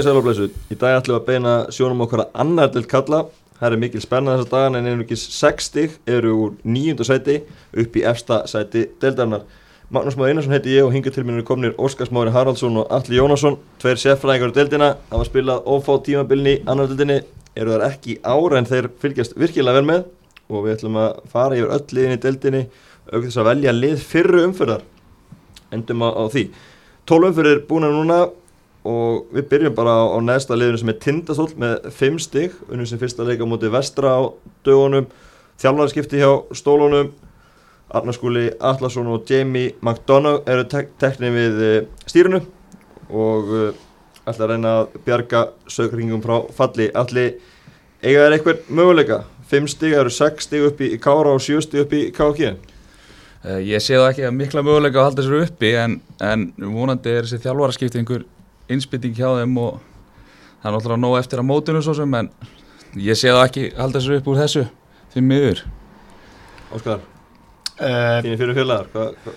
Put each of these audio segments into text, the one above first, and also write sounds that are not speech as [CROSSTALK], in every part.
Komið í sælublesu, í dag ætlum við að beina sjónum okkar að annar til kalla. Það er mikil spennað þessar dagan en einugis 60 eru úr nýjunda sæti upp í efsta sæti deildarinnar. Magnús Máður Einarsson heiti ég og hinga til mér komnir Óskars Mári Haraldsson og Alli Jónasson Tveir sérfræðingar á deildina, það var spilað ófá tímabilni í annar deildinni Eru þar ekki ára en þeir fylgjast virkilega vel með. Og við ætlum að fara yfir öll liðin í deildinni Auk þess að velja lið fyrru umfyrðar Endum á, á því. Tólumfyrðir búin að núna og við byrjum bara á, á neðsta liðinu sem er Tindastóll með 5 stygg unnum sem fyrsta leika móti vestra á dögunum. Þjálfarskipti hjá stólunum Arnarskúli Allarsson og Jamie McDonough eru tek teknið við uh, stýrinu. Og uh, ætla að reyna að bjarga sögringum frá falli. Allir eiga þeir eitthvað möguleika? 5 stygg eru 6 stygg upp í, Kára og 7 stygg upp í KK uh, Ég sé það ekki að mikla möguleika að halda þessu uppi en, en vonandi er þessi þjálfarskipti einhver innspytting hjá þeim og það er náttúrulega nóg eftir að mótunum svo sem en ég sé það ekki halda þessu upp úr þessu því miður. Óskar, Uh, þínir fyrir félagar hvað, hvað,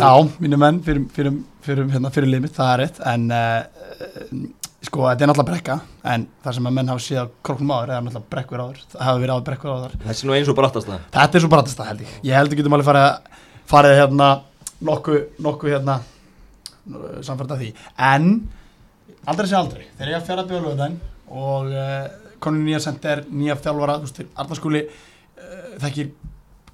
já, mínu menn fyrir, fyrir, fyrir, hérna, fyrir limit, það er rétt en uh, sko, þetta er náttúrulega brekka en það sem að menn hafa séð á kroknum áður er náttúrulega brekkur áður, það hafa verið áður brekkur áður. Þessi er nú eins og brattast það þetta er svo brattast það held ég. Ég held að getum alveg farið, farið hérna nokkuð nokku, hérna samfært að því. En aldrei sé aldrei, þegar ég fjara bjóðlöðan og uh, konun nýja sender nýja þjálfara, Arnarskúli uh, þekkir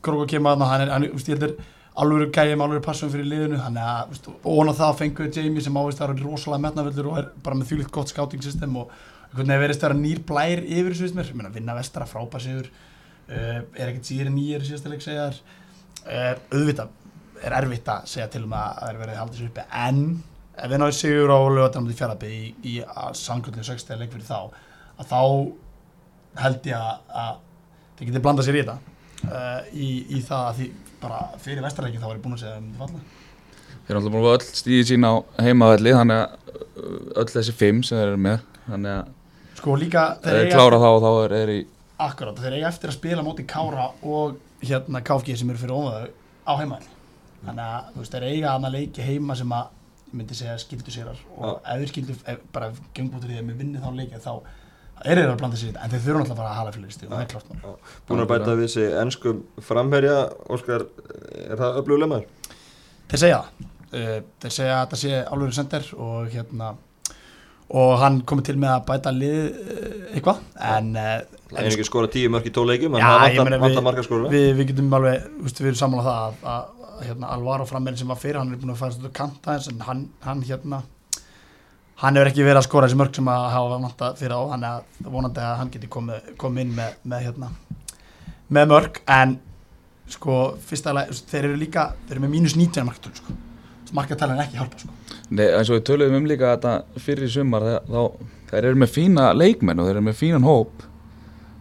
Króka kemur að hann er, hann, veist, ég heldur alveg gæjum, alveg passum fyrir liðinu þannig að, og hann að það fenguð Jamie sem ávist að vera rosalega metnavöldur og er bara með þjúlitt gott scouting system og einhvern veginn verist að vera nýr blær yfir þessu, mér, meina, vinna vestra, frábær sigur uh, er ekkert síður en nýjir síðastileg segjar auðvitað er erfitt að segja til um að það er verið haldið sér uppi. En ef við náðum sigur á lögatanum til fjaraðbygg í, í samkvöldinu 60 leik fyrir þá að þá held ég að, að þið getið blandað sér í þetta. Uh, í, í það að því bara fyrir vestarleikin þá ég búin að segja um þetta falla. Þeir eru alltaf búin að öll stíði sín á heimavelli þannig að uh, öll þessi fimm sem þeir eru með þannig að sko líka þeir klára þá og þá er, er í akkurat, þeir eiga eftir að spila móti Kára og hérna KFG sem eru fyrir ómaðu á heimaðin þannig að þú veist, þeir eiga annað leiki heima sem að ég myndi segja skildu sérar og ef þeir skildu, ef, bara gengbútur í þeim við vinni þá leiki þá er þeir að blanda sér en þeir þurfa náttúrulega bara að hala fyrir og það er klart mál. Búin að bæta við sig ennskum framherja, Óskar, er það öfluguleg maður? Þeir segja það, uh, þeir segja að þetta sé alveg sender og hérna og hann komið til með að bæta lið uh, eitthvað. En uh, Það er ekki skora tíu mörg í tóleikum, en það vantar, vantar við- marga skora. við, við getum alveg, við erum saman á það að, að, að hérna, Alvaro frammeirinn sem var fyrir hann er búin að fara stöðu kanta eins en hann, hann hérna hann hefur ekki verið að skora þessi mörg sem að hafa vanta fyrir á, hann er vonandi að hann geti komið, komið inn með, með hérna með mörg, en sko, fyrsta lega, þeir eru líka þeir eru með mínus 19 markatölu, sko. Markatölu er ekki hjálpa, sko. Nei, eins og við töluðum um líka þetta fyrir í sumar þá þeir eru með fína leikmenn og þeir eru með fínan hóp.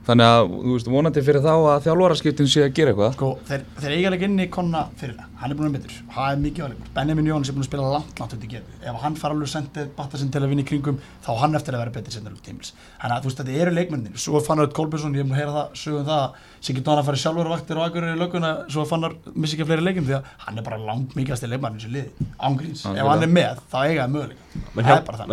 Þannig að þú veist vonandi fyrir þá að þjálfaraskiptin sé að gera eitthvað. Sko, þeir, þeir eiga leik inni konna fyrir það, hann er búin að betur. Það er mikið áleikur, Benjamin Jóns er búin að spila langt langt undir getu, ef hann fara alveg sendið batta sinn til að vinna í kringum, þá hann eftir að vera betur sendur út tímils, þannig að þú veist þetta eru leikmennir svo er Fannar Kolbjörnsson, ég hef múin að heyra það sögum það, Siggi Dóna fari sjálfur á vaktir og aðgur í löguna, svo Fannar missi ekki fleiri leikum því að hann er bara langt mikilvægasti leikmann eins og liði, ángríns, ef hann er með þá eiga það möguleika, Menn hjálpast það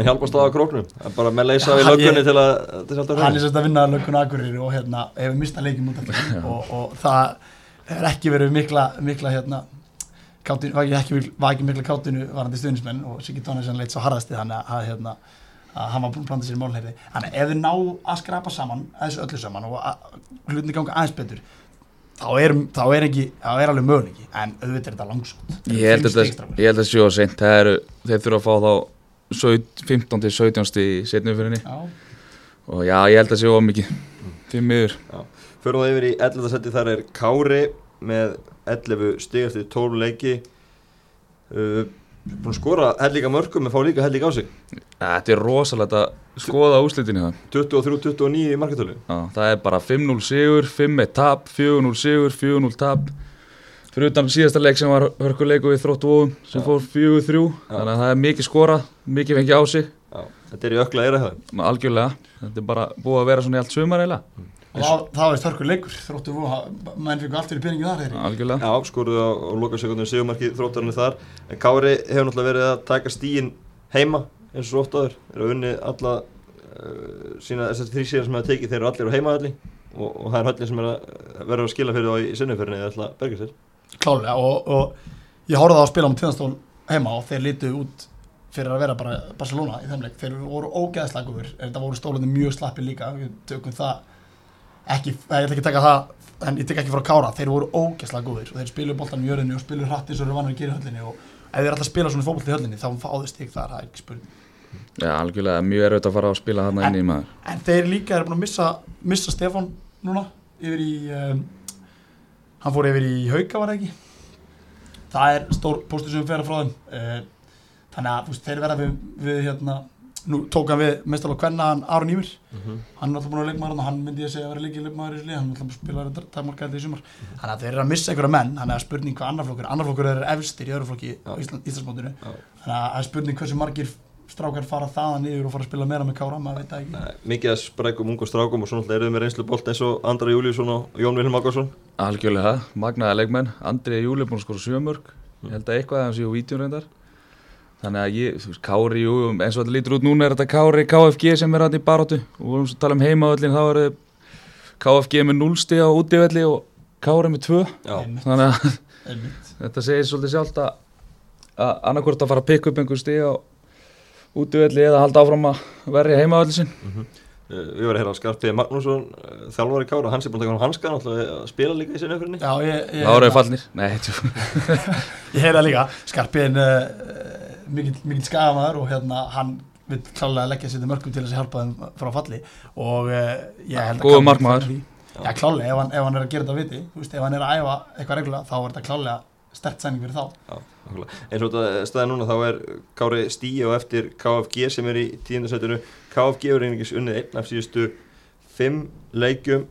[LAUGHS] Það við að að að það ekki kátinu, var, ekki, ekki, var ekki mikla kátinu varandi stuðnismenn og Siggi Tónesson leitt svo harðasti þannig að, hérna, að hann var búin að planta sér í málherði þannig að ef þið ná að skrapa saman að þessu öllu saman og að, hlutinni ganga aðeins betur þá er, þá er ekki, þá er alveg möguleiki en auðvitað er þetta langsótt. Ég held að þetta ég held að seint. Það eru, þeir þurfa að fá þá 17 15 til 17 stig í setnum fyrirni Já, og já, ég held að sé á mikið. Því miður. Förum það yfir í 11. seti, þar er Kári með 11 stig eftir 12 leiki. Uh, Búin að skora hellíka mörgum en fá líka hellíka á sig. Þetta er rosalegt að skoða úslitinu það. 23-29 í markatölu Já, það er bara 5-0 sigur, 5-1 tap, 4-0 sigur, 4-0 tap. Fyrir utan síðasta leik sem var hörkuleiku við þróttu óum sem Já. fór 4-3 þannig að það er mikið skorað, mikið fengið á sig. Já, þetta er í ökla eira algjörlega, þetta er bara búið að vera svona í allt sumar eiginlega, og það, það var þörkur leikur þróttu vó, menn fikk allt fyrir peningi þar algjörlega. Já, skoruðu á, á lokasekundum sigumarki þróttarinn þar. En Kári hefur náttúrulega verið að taka stíin heima eins og oft áður. Þeir eru unnið alla uh, sína þessar þrý síðan sem það tekið. Þeir eru allir á heimahalli og, og það er hallin sem er að vera að skila fyrir þá í sinnumferðinni eða að berga sér. Klálega og, og ég horfði á að spila um tíðanstól heima og þeir litu út fyrir að vera bara Barcelona í þeim leik. Þeir voru ógeðslega góður þetta voru stólunni mjög slappi líka. Við tökum það ekki, ég ætla ekki að taka það en ég tek ekki frá Kára, þeir voru ógeðslega góður og þeir spilu boltan í jörðinni og spilu hratt eins og þeir vannar að gera í höllinni og ef þeir alltaf spila svona fótbolt í höllinni þá fáðist ég þar, það er ekki spurning. Já, algjörlega, mjög erfitt að fara að spila þarna inn í maður. en þeir líka er búin að missa, missa Stefán núna yfir í um, hann fór yfir í Hauka var ekki? Það er stór póstur sem fer að frá þeim. Uh, þannig að veist, þeir verða við, við hérna, nú tók hann við mestal á kvenna hann Aron Ímir hann er alltaf búin að leikmaður hann, hann myndi ég að segja að vera leikið leikmaður í þessu lið, hann er alltaf búin að spila þetta tæmmarkæði í sumar. Þannig að þeir eru að missa einhverja menn. Þannig að spurning hvað annar flokkur, annar flokkur er efstir í öðru flokki á Já. Ísland, Íslandsmótinu. Já. þannig að er spurning hversu margir strákar fara þaðan niður og fara að spila meira með kára, maður veit það ekki. Nei, Mikið að sprækum ungum strákum og svona alltaf eruð með reynslu bolt eins og Andra Júliusson og Jón Vilhelm Akvarsson Algjörlega, magnaða leikmenn. Andrið Júli er búin að skora sjömörk Ég held að eitthvað aðeins í vídeo reyndar Þannig að ég, þú veist, Kári, jú, eins og þetta lítur út núna er þetta Kári KFG sem er hann í baróttu og við vorum svo að tala um heimavöllin þá er KFG með 0 stig á útivelli og Kári með 2 Já, Einmitt, þannig að einmitt. þetta segir svolítið sjálft að, annarkvort að fara að pikka upp einhver stig á útivelli eða halda áfram að verja heimavöllin sinn. Eh, Við varum hér á Skarpiði Magnússon, eh, þjálfari Kára, hans er búin að taka hann hanskan alltaf að spila líka í sinni öfrinni. Já, ég, ég, þau fallnir. Nei. [LAUGHS] Ég heyra líka, Skarpiðin uh, mikill, mikill skagamaður og hérna hann vil klálega leggja sér til mörgum til þess að hjálpa þeim frá falli og uh, ég held að Góður Kári markmaður. Já, klálega, ef hann, ef hann er að gera þetta viti, veist, ef hann er að æfa eitthvað reglulega, þá er þetta klálega stert sæning fyrir þá. Já, nákvæmlega. eins og þetta staði núna þá er Kári stíi og eftir KFG sem er í tíundasætunu. KFG er einingis unnið einn af síðustu fimm leikjum.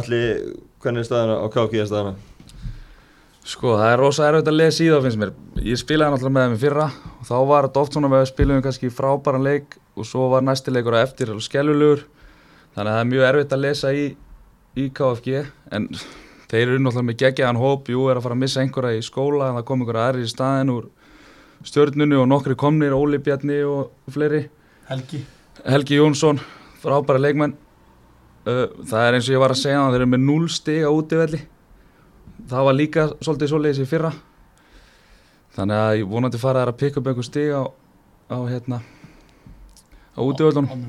Allir, hvernig er staðana á KFG er staðana? Sko, það er rosa erfitt að lesa í það finnst mér. Ég spilaði náttúrulega með þeim í fyrra og þá var þetta oft svona með að spilum kannski frábæran leik og svo var næsti leikur á eftir alveg skelvulegur. Þannig að það er mjög erfitt að lesa í, í KFG en þeir eru náttúrulega með geggjaðan hóp, jú, er að fara að missa einhverja í skóla en það kom einhverja aðri í staðin úr stjörnunu og nokkri komnir, Óli Bjarni og fleiri. Helgi. Helgi Jónsson, frábæra leikmenn það er eins og ég var að segja það, þeir eru með 0 stig á útivelli það var líka svolítið svoleiðis í fyrra þannig að ég vonandi fara þær að pikka upp einhver stig á, á hérna á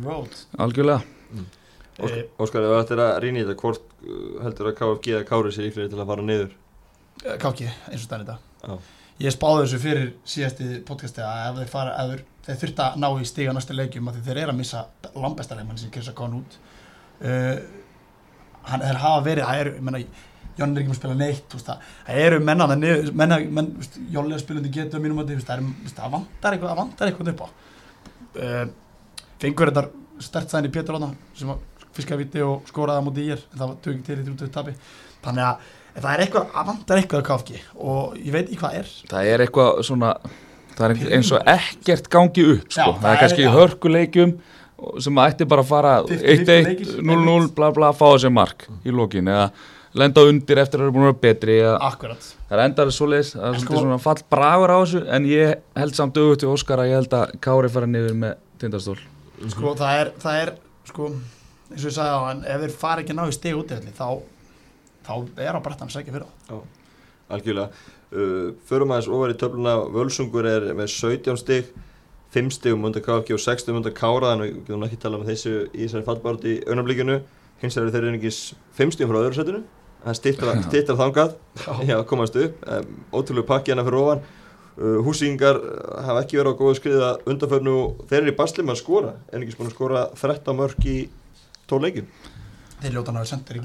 road. algjörlega Ósk, Eh, Óskar, ef þetta er að rýna í þetta, hvort uh, heldur að KFG eða Kári sér líklega til að fara niður? Eh, KFG, eins og stæðan þetta. Já. Ég spáði þessu fyrir síðasti podcasti að ef þeir fara, ef þeir, þurft að ná í stiga næstu leikjum að þeir eru að missa langbesta leikmann sem Kirsa Kón út uh, hann þeir hafa verið, það eru, ég menna Jón er ekki með að spila neitt, það eru menna, menn, menna, menn, Jóli er spilandi getu á mínum að það vantar eitthvað, vantar eitthvað upp á uh, fengur þetta stert sæðin í Pétur Rána sem að fiskaði viti og skoraði á móti í ég en það var tökið til í trútið tapi þannig að það er eitthvað, það vantar eitthvað að KFG og ég veit í hvað er það er eitthvað svona það er eins og ekkert gangi upp sko. Já, það, það er kannski hörkuleikjum sem ætti bara að fara 50-50 1-1, leikir, 0-0, einmitt. bla bla fá þessi mark í lokin eða lenda undir eftir að það eru búin að vera betri akkurat Það er endar svoleiðis, það er sko- svona fall bragur á þessu en ég held samt auðvitað til Óskar að ég held að Kári fara niður með tindastól. sko það er, það er sko, eins og ég sagði á hann ef þeir fara ekki að ná í stig útivelli þá, þá er á brettan segja fyrir þá Algjörlega. Uh, förum aðeins ofar í töfluna, Völsungur er með 17 stig, 5 stigum undan KFG og 6 stigum undan Kára, þannig að við getum ekki talað um þessu í þessari fallbárt í augnablikinu. Hins vegar eru þeir einingis 5 stigum frá öðru setinu, það stittar, [LAUGHS] stittar þangað, já, komast upp, um, ótrúlega pakki hérna fyrir ofan. Uh, húsíkingar hafa ekki verið á góðu skriða undanförnu þeir eru í basli með að skora, en ekki búin að skora 13 mörg í 12 leikjum. þeir ljóta hann að vera sendir í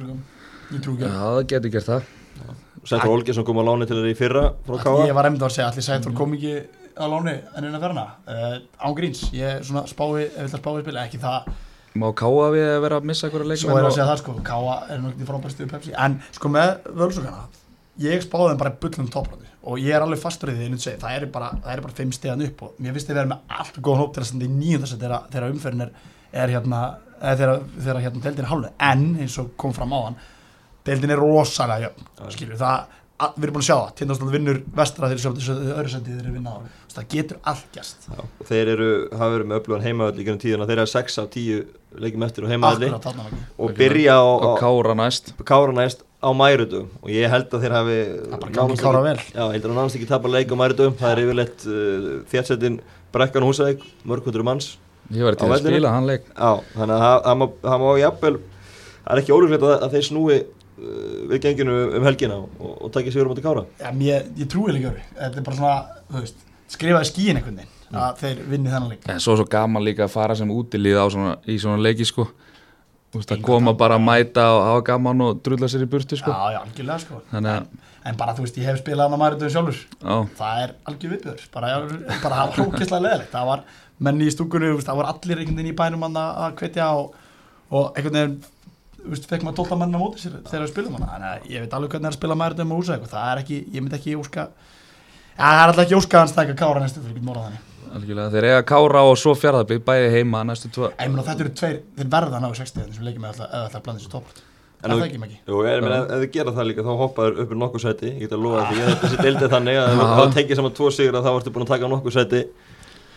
ég ekki Já, það getur gert það. Sættur Olgesson kom á láni til þeirra í fyrra ég var einmitt að segja allir Sæður kom ekki á láni en innan ferna uh, án gríns, ég svona spái ef vil að spái spila, ekki það Má Káa við að vera að missa einhverja leikmenn? svo er að segja það sko, Káa er nú ekki frábært stuðu Pepsi, en sko með völsugana ég spáði þeim bara bullum toppráði og ég er alveg fastur í því, segi, það er bara það er bara fimm stegan upp og mér finnst þið vera með allt góðan hóp til að standa í nýjum þess að þeirra umferðin er, er hérna þeirra hérna deildin er hálfið en eins og kom fram á hann deildin er rosalega jöfn Já. skilur það að, við erum búin að sjá það, tindastóð vinnur vestra þegar sjöfum þessu öðru sendi þeir eru vinna á. Það getur allt gæst Já, og þeir eru, hafa verið með öflugan heimavöld í gennum tíðuna, þeir eru 6 af 10 leikjum eftir var ekki og byrja á, og á Kára næst. Kára næst á mærutum og ég held að þeir hafi Það bara gangi Kára vel. Já, ég held að nánast ekki tapa leik á mærutum það er yfirleitt uh, þjætsettin Brekkan Húsæk, mörgundur manns ég var til að spila hann leik. Já, þannig að það- það má- það má jafnvel það er ekki ólíklegt að, að þeir snúi við genginu um helgina og, og takja sigur á móti Kára? Já, mér, ég trúi líka öru þetta er bara svona, veist, skrifaði skíin einhvern veginn að þeir vinni þennan leik. En svo er svo gaman líka að fara sem útilíð á svona, í svona leiki sko. Veist, að koma bara að mæta og hafa gaman og drulla sér í burtu sko. Já, já, algjörlega sko. Þannig að- en, en bara, þú veist, ég hef spilað hann að maður sjálfur. Já, það er algjör viðbjör bara, bara það var hrókislega leðilegt það var menni í stúkunni, það var allir einhvern veginn í bænum að að hvetja og, og einhvern veginn fekk maður 12 menn á móti sér þegar við spilum hana þannig að ég veit alveg hvernig er að spila maður um húsa það er ekki, ég myndi ekki óska það er alltaf ekki óska hans það ekki að kára næstu fyrir ekki morða þannig algjörlega þeir eiga Kára og svo fjárðabíð bæði heima næstu tvo Ég meina þetta eru tveir, þeir verða að ná í 60 sem leikir með alltaf, að blanda þessu toppart En Það ekki mikið Jú, ég meina, ef, ef þið gera það líka þá hoppaður upp í nokkuð seti ég get að lofa því, að þessi deildið þannig að það tekið saman tvo sigur þá ertu búin að taka nokkuð seti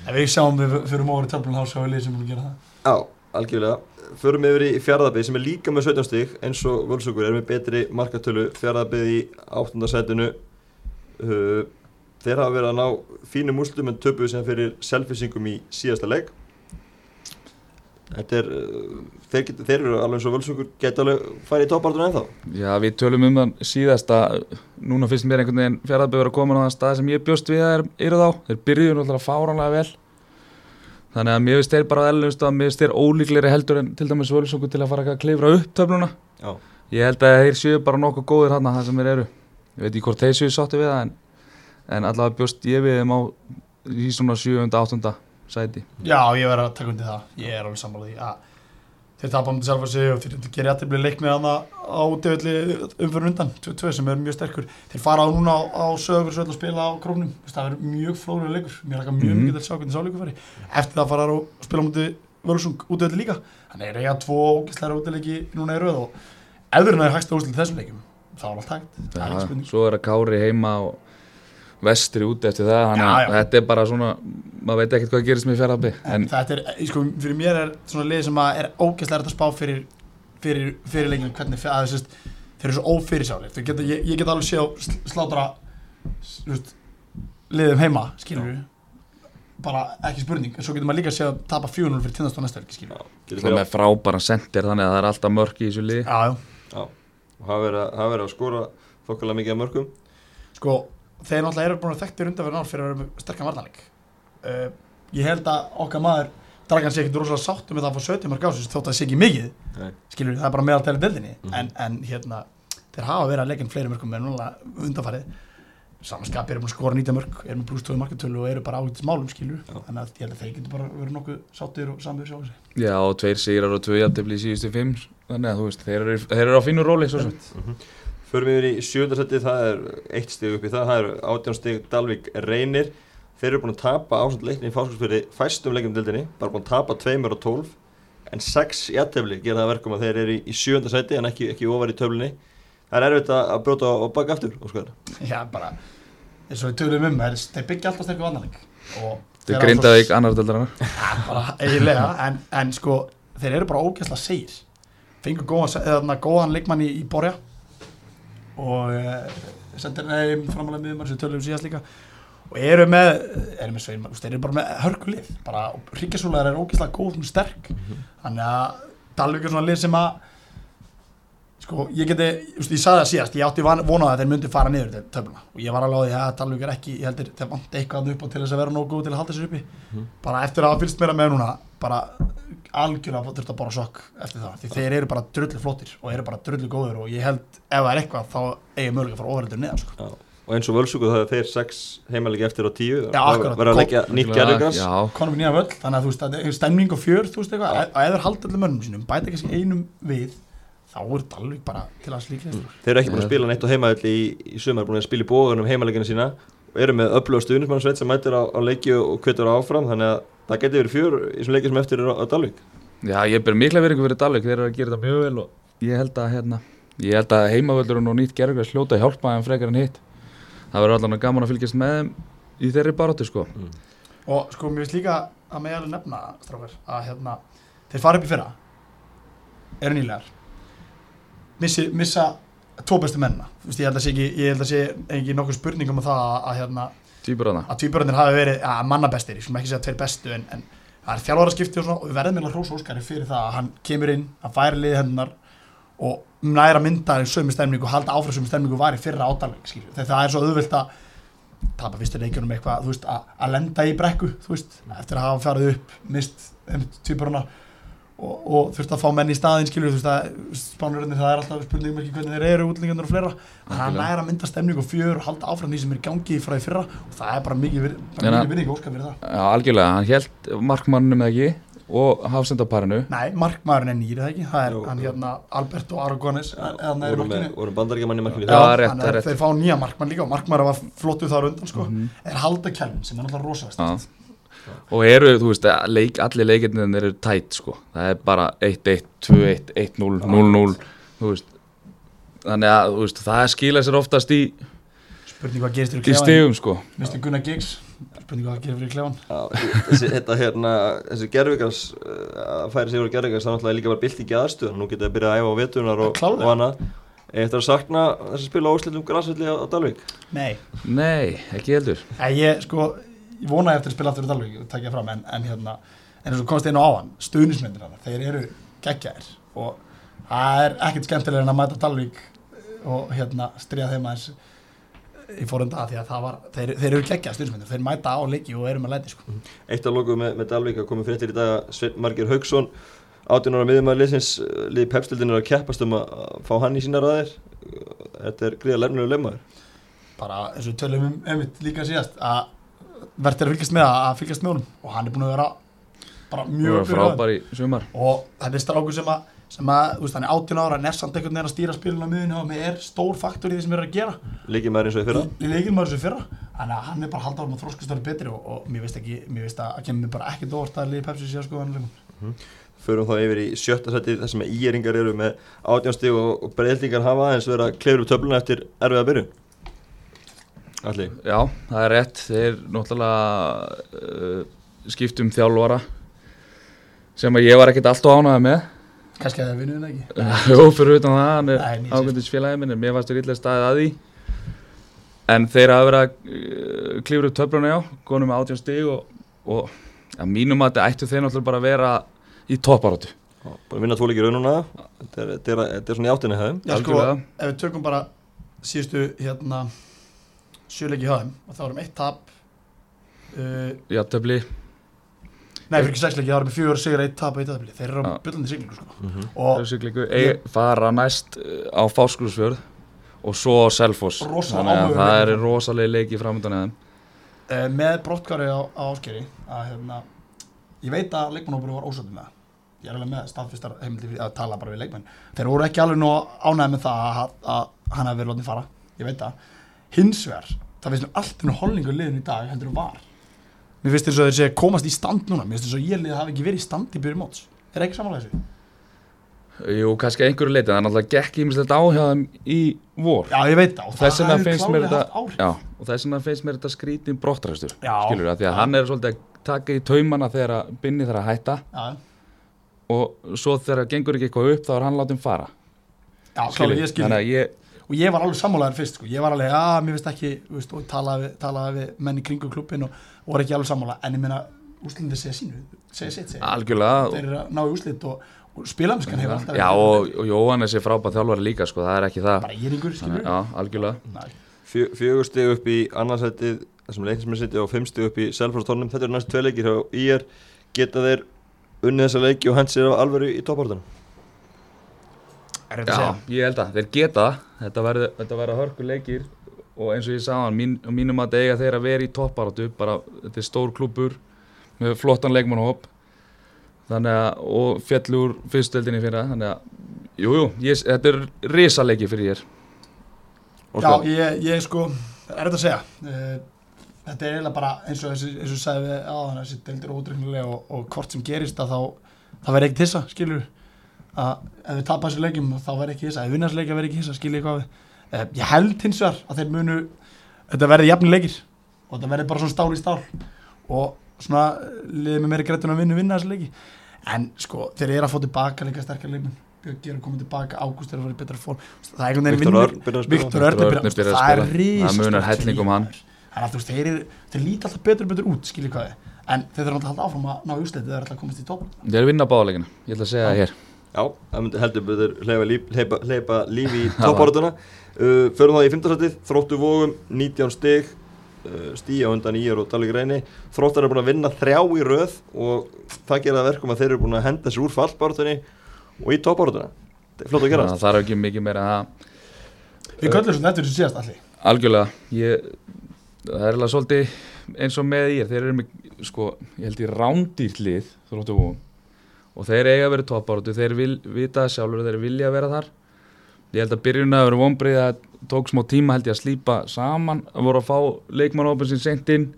Ef við sjáum við fyrir móri töflun þá sjáum við sem búin að gera það. Já, algjörlega. Förum yfir í fjárðabið sem er líka með 17 stík eins og völsugur er með betri markatölu. Fjárðabið í 8. setinu uh, Þeir hafa verið að ná fínum úrslutum en töpuðu sem fyrir selfisingum í síðasta Þetta er uh, þeir, get, þeir eru alveg eins og völsugur geta alveg farið í toppartunum ennþá. Já, við tölum um það síðast að núna finnst mér einhvern veginn fjárðabíð vera komin á það stað sem ég bjóst við að er, eru þá. Þeir byrjuðu náttúrulega fáranlega vel þannig að mér finnst þeir bara eðlust að mér finnst þeir ólíklegri heldur en til dæmis völsungu til að fara að klifra upp töfluna Já, ég held að þeir séu bara nokkuð góðir hann það sem þeir eru ég veit ekki hvort þeir séu sáttu við það en, en allavega bjóst ég við þeim á í svona 7. 8. sæti Já, ég verður að taka undir það Ég er alveg sammála því að þeir tapa um til sjálfa sig og þeir gerir jættibli leik með hana á döðli umfyrir undan 2-2 sem er mjög sterkur. Þeir fara á núna á, á sögur að spila á veist, það verður mjög flóður leikur. Mér lakar mjög Mhm. mikið til að sjá hvernig sá leikur fari. Eftir það fara og spila á múti vörðsung útöðli líka. Þannig er eiga tvo ógæsleira útöðleiki núna í röð og ef þeir náður hægsta úrslit þessum leikum þá er allt hægt. Það er svo er að Kári heima og vestri út eftir það þannig Já, að já. þetta er bara svona maður veit ekkert hvað gerist með fjárðabíð en þetta er, sko, fyrir mér er svona lið sem að er ógæslega að spá fyrir fyrir, fyrir leikinu hvernig að það sést þeir eru svo ófyrirsálir geta, ég, ég get alveg séð á sl- slátra veist, liðum heima skilur við bara ekki spurning, en svo getur maður líka séð að tapa 4-0 fyrir næsta helgi skilur við getur það með frábæra sendir þannig að það er alltaf mörk í þessu liði. Já, já, Já, og hafa verið, að- að skora þokkalega mikið af mörgum sko þeir náttúrulega eru búin að þekktir undanverðin ár fyrir að vera með sterkan varnarleik. Uh, ég held að okkar maður Dragan sé ekkert rosalega sáttu með það að fá 17 mark ásins þótt að það sé ekki mikið. Nei. skilur það er bara meðaltæli deildinni. Mhm. en, en hérna þeir hafa verið að leggja inn fleiri mörgum en núna undanfarið. Samanskap eru búin að skora 19 mörg eru með pluss 2 markatölu og eru bara ágætis málum skilur Já. þannig að ég held að þeir getur bara verið nokkuð sáttir og samið sjálf sig já og tveir sigrar og tvö jafntefli í síðustu fimm þannig að þú veist þeir eru, þeir eru á fínu róli svo sem Förum við yfir í sjöndarsætti, það er eitt stig upp í það, það er átján stig Dalvik reynir. Þeir eru búin að tapa ásand leikni í fáskapsfyrði fæstum leikum dildinni, bara búin að tapa tveimur og tólf, en sex jættefli gera það að verkum að þeir eru í, í sjöndarsætti en ekki, ekki ofar í töflunni. Það er erfitt að að brjóta og baka aftur, Óskar. já bara eins og við tölum um þeir, þeir byggja alltaf sterkur varnarleik og þeir grindaði ekki annar döldarana [LAUGHS] Ja, bara eiginlega en, en sko þeir eru bara ógæslega segir fengur góðan, eða, góðan leikmann í, í Borja og uh, sendir neðum framalega miðumar sem tölum síðast líka. Og eru með, eru með svein þeir eru bara með hörkulið. Bara ríkjasúlegar er ógæslega góð, svona sterk. Þannig að Dalvik er svona lið sem að sko, ég geti, just, ég sagði það síðast ég átti von- von á að þeir myndi fara niður til töfluna. Og ég var alveg á því að Dalvik er ekki ég heldur þeir vant eitthvað upp á til þess að vera nógu góð til að halda sér uppi. Bara eftir að fylgst meira með núna bara algjörlega þurft að bora sokk eftir það, því þeir eru bara drullu flottir og eru bara drullu góður og ég held ef það er eitthvað þá eigi mögulega að fara ofuröldur neðan sko. Og eins og völsugu það er þeir sex heimalegi eftir á tíu, Já, verður að leggja nýtt gerðugras. já, konum við nýja völl, þannig að þú veist að það er stemning og fjör, þú veist eitthvað, að þeir halda allir mönnum sínum, bæta kannski einum við þá er Dalvik bara til að slíkja mm. Þeir eru ekki búin að spila neitt á heimaðalli í, í sumar, búin að spila í bóðunum heimalegina sína. Og eru með öfluga stuðnismannsveit sem mætir á, á leiki og kvetur áfram, þannig að það geti verið fjör í þessum leiki sem eftir eru á, á Dalvik. já, ég ber mikla veringu fyrir Dalvik. Þeir eru að gera þetta mjög vel og ég held að hérna ég held að heimavöldurinn og nýtt gerðugræs hljóta að hjálpa þeim frekar en hitt. Það verður allan gaman að fylgjast með þeim í þeirri baróttu sko. Og sko mér finnst líka að með alveg nefna strákar að hérna þeir fara upp í fyrra. Eru nýlegar. Missi, missa tvo bestu mennina. Þú veist, ég held að sé ekki, ég held að sé ekki nokkuð spurning um það að, að hérna Týpurana að tvíbörðin hafi verið að manna bestir ég skulum ekki segja tveir bestu en, en það er þjálfara skipti og svona og við verðum meðal hrós Óskari fyrir það að hann kemur inn að færa liði hennar og næra mynda sömu stemningu og halda áfram sömu stemningu var í fyrra ádaleg þegar það er svo auðvilt að tapa fyrstur leikjunum eitthvað veist, að, að lenda í brekku veist, eftir að hafa farið upp mist um tvíbörna og, og þurft að fá menn í staðinn skilur þú veist að spánurinn það er alltaf spurningum ekki hvernig þeir eru útlendingarnir og fleira þannig að hann Algjörlega. næra mynda stemningu og fjör og halda áfram því sem er í gangi frá því fyrra og það er bara mikið, vinning óskar fyrir það Já, algjörlega, hann held markmannum eða ekki og hafsendaparinu Nei, markmaðurinn er nýrið það ekki Það er Jú, hann jú. hérna Alberto Aragones eða hann er vorum, með, markinu vorum bandaríkjamann í markinu Já, rétt, að rétt. þeir fá nýja markmann líka og markmaður var flottu þar undan sko Mhm. er halda kjælum sem er náttúrulega rosalegt. Og eru, þú veist, leik, allir leikirnir eru tætt sko, það er bara 1-1, 2-1, 1-0, 0-0 þú veist. Þannig að, þú veist, það skila sér oftast í, Spurning hvað gerist fyrir í klefan stigum sko. Mistu Gunnar Giggs Spurning hvað gerir fyrir klefan Já, þessi, þetta hérna, þessi gerfikars að færi sig úr gerfikars, það er náttúrulega líka bara bilt ekki aðstöðun, nú getur það að byrja að æfa á vetunar og, og annað. Eftir að sakna þess að spila óslitum græsvelli á, á Dalvík? Nei. Nei, ekki heldur. Ég sko Ég vona eftir að spila aftur í Dalvík og takja fram en, en hérna En eins og komst einu á hann Stuðnismyndir hann Þeir eru geggjaðir Og það er ekkert skemmtilega en að mæta Dalvík Og hérna stríða þeim aðeins í fórunda því að það var, þeir, þeir eru geggja styrnismyndir, þeir mæta á leiki og eru með læti sko. Eitt af lokuð með, með Dalvík að komið fréttir í dag að Sveinn Margir Haugsson 18 ára miðjumæður liðsins uh, liði pepstildin er að keppast um að að fá hann í sína ræðir Þetta er gríða lefnilegu lefmaður bara eins og tölum um einmitt líka síðast að verður að fylgjast með að, að fylgjast með honum. Og hann er búin að vera bara mjög frábær í sumar. Og þetta er strákur sem að, sem að þú veist, hann er 18 ára, er samt einhvern veginn að stýra spilinu á miðinu og er stór faktor í því sem við erum að gera. Líkið eins og í fyrra. Í leikinu maður sem fyrra. Þannig að hann er bara að halda árum að þróskastöru betri og, og mér veist ekki, mér veist að að kemur mér bara ekkert óvart að liði Pepsi sé að skoða hann leikum Förum þá yfir í sjötta seti þar sem íeringar eru með átjánstíg og, og breyðlingar hafa aðeins verið að klefur upp töfluna eftir erfiða byrjun Alli Já, það er rétt, þeir náttúrulega uh, skiptum þjálfara sem að ég var ekkert alltaf ánægða með. Kannski að það vinnur það ekki? [LAUGHS] Jó, fyrir utan það, hann er Nei, nýsist. ágændis félagið minn, en mér fannst þér illa staðið að því. En þeir hafa verið að uh, klifra upp töfluna, já, konum með átján stig og, og að mínum að þetta ættu þeir náttúrulega bara að vera í topparóttu Búin að vinna tvo leikir raununa Þetta er, þetta er, þetta er svona í áttinni hefðum Já, sko, ef við tökum bara síðustu hérna sjöleiki þeim og þá erum eitt tap uh, Já, töfli, nei, fyrir ekki sexleiki, þá erum við fjögur sigur eitt tap og eitt tap þeir eru á byllandi siglingu sko. mm -hmm. og Siglingu, eig, fara næst uh, á Fáskursfjörð og svo á Selfoss. Rosa þannig að það leikur. er rosalega leiki framöndan eða uh, með brottkari á, á áskeri að hérna ég veit að leikmannhópur var ósöndum með það. Ég er alveg með staðfistar heimildi að tala bara við leikmenn. Þeir voru ekki alveg nú ánægð með það að, að hann hefði verið látið fara. Ég veit það hins vegar það finnst mér allt ennum holningu liðin í dag heldur en var. Mér finnst þess að þeir sé komast í stand núna. Mér finnst þess að ég liði hafi ekki verið í stand í byrjum móts. Er ekki samanlega þessu? Jú, kannski að einhverju leiti, það er náttúrulega gekk ímislegt á hjá þeim í vor. Já, ég veit það. Og vegna hefur finnst mér klárlega þetta haft áhrif. Já, og þess vegna finnst mér þetta skrítin brottræstur skilur það, því að hann er svolítið að taka í taumana þegar að binni að hætta. Já, og svo þegar það gengur ekki eitthvað upp þá er hann látið fara. Já klálega, ég skil þannig að ég, og ég var alveg sammálaður fyrst sko. ég var alveg, að mér finnst ekki þú veist, og talaði talaði við menn í kringu klubbin og, og var ekki alveg sammála, en ég meina úslindir segja sínu, segja sitt segja. Algjörlega. Þeir eru að ná í úslit og, og spilamskan hefur alltaf Já, og, og Jóhannes er frábæð þjálfari líka sko, það er ekki það. Bara íringur, þannig, skilur Já, algjörlega. Fjö, Fjögur stig upp í annarsætið þessum leiknismenn sitja og fimm stig upp í Selforstornum Þetta eru næstu tvei leikir hjá IR Geta þeir unnið þessa leiki og hent sér á alvöru í toppartan er þetta að Já, segja ég held að, þeir geta þetta verður þetta verður hörku leikir og eins og ég sagði hann, mín, á mínum að eiga þeir að vera í topparáttu, bara þetta er stór klúbur með flottan leikmannhóp þannig að, og fjallur fyrstöldinni fyrir það, þannig að jú, jú, þetta er risaleiki fyrir ég Já, ég, ég sko, er þetta að segja? Uh, þetta er eiginlega bara eins og, og sagði við á þannig þessi deildir ódreiknulega og, og hvort sem gerist að þá það verður ekkert hissa, skilur að ef við tapa þessu leikjum þá verði ekki hissa, ef við vinna þessu leikja verði ekki hissa skiljið hvað við uh, ég held hins vegar að þeir munu þetta verði jafni leikir. Og þetta verði bara svona stál í stál. Og svona eh, liðið með meiri greittun að vinna vinna þessu leiki. En sko þeir eru að fá tilbaka líka sterkar leikmenn. Björki er að koma tilbaka, Ágúst er að fara í betra form. Það er einhvern veginn Viktor vinnur Viktor Örn er er það er helling um þeir, þeir líta alltaf betur og betur út skiljið hvað við, en þeir þurfa alltaf að halda áfram að ná úsleiti þeir eru alltaf að komast í topp. Þeir vinna báðalegina, ég ætla að segja það hér Já, það myndi heldur betur hleypa, hleypa, hleypa lífi í [LAUGHS] toppáratuna uh, Förum það í fimmtarsætið, þróttu vógum 19 stig uh, stíja undan íjar og Dalvik reyni Þróttar er búin að vinna þrjá í röð og það gera verkum að þeir eru búin að henda sér úr fallbáratunni og í toppáratuna Það er flott að gera. Það þarf ekki mikið meira það við köllum svo þetta sem síðast allir Algjörlega, ég, það er alveg svolítið eins og með ég, þeir eru með, sko, ég held ég rándýrt lið, þróttu vóum, og þeir eiga að vera toppáratu, þeir vil, vita það sjálfur, þeir vilja að vera þar. Ég held að byrjun að vera vonbreið að tók smá tíma held ég að slípa saman, að voru að fá leikmannópin sín sent inn.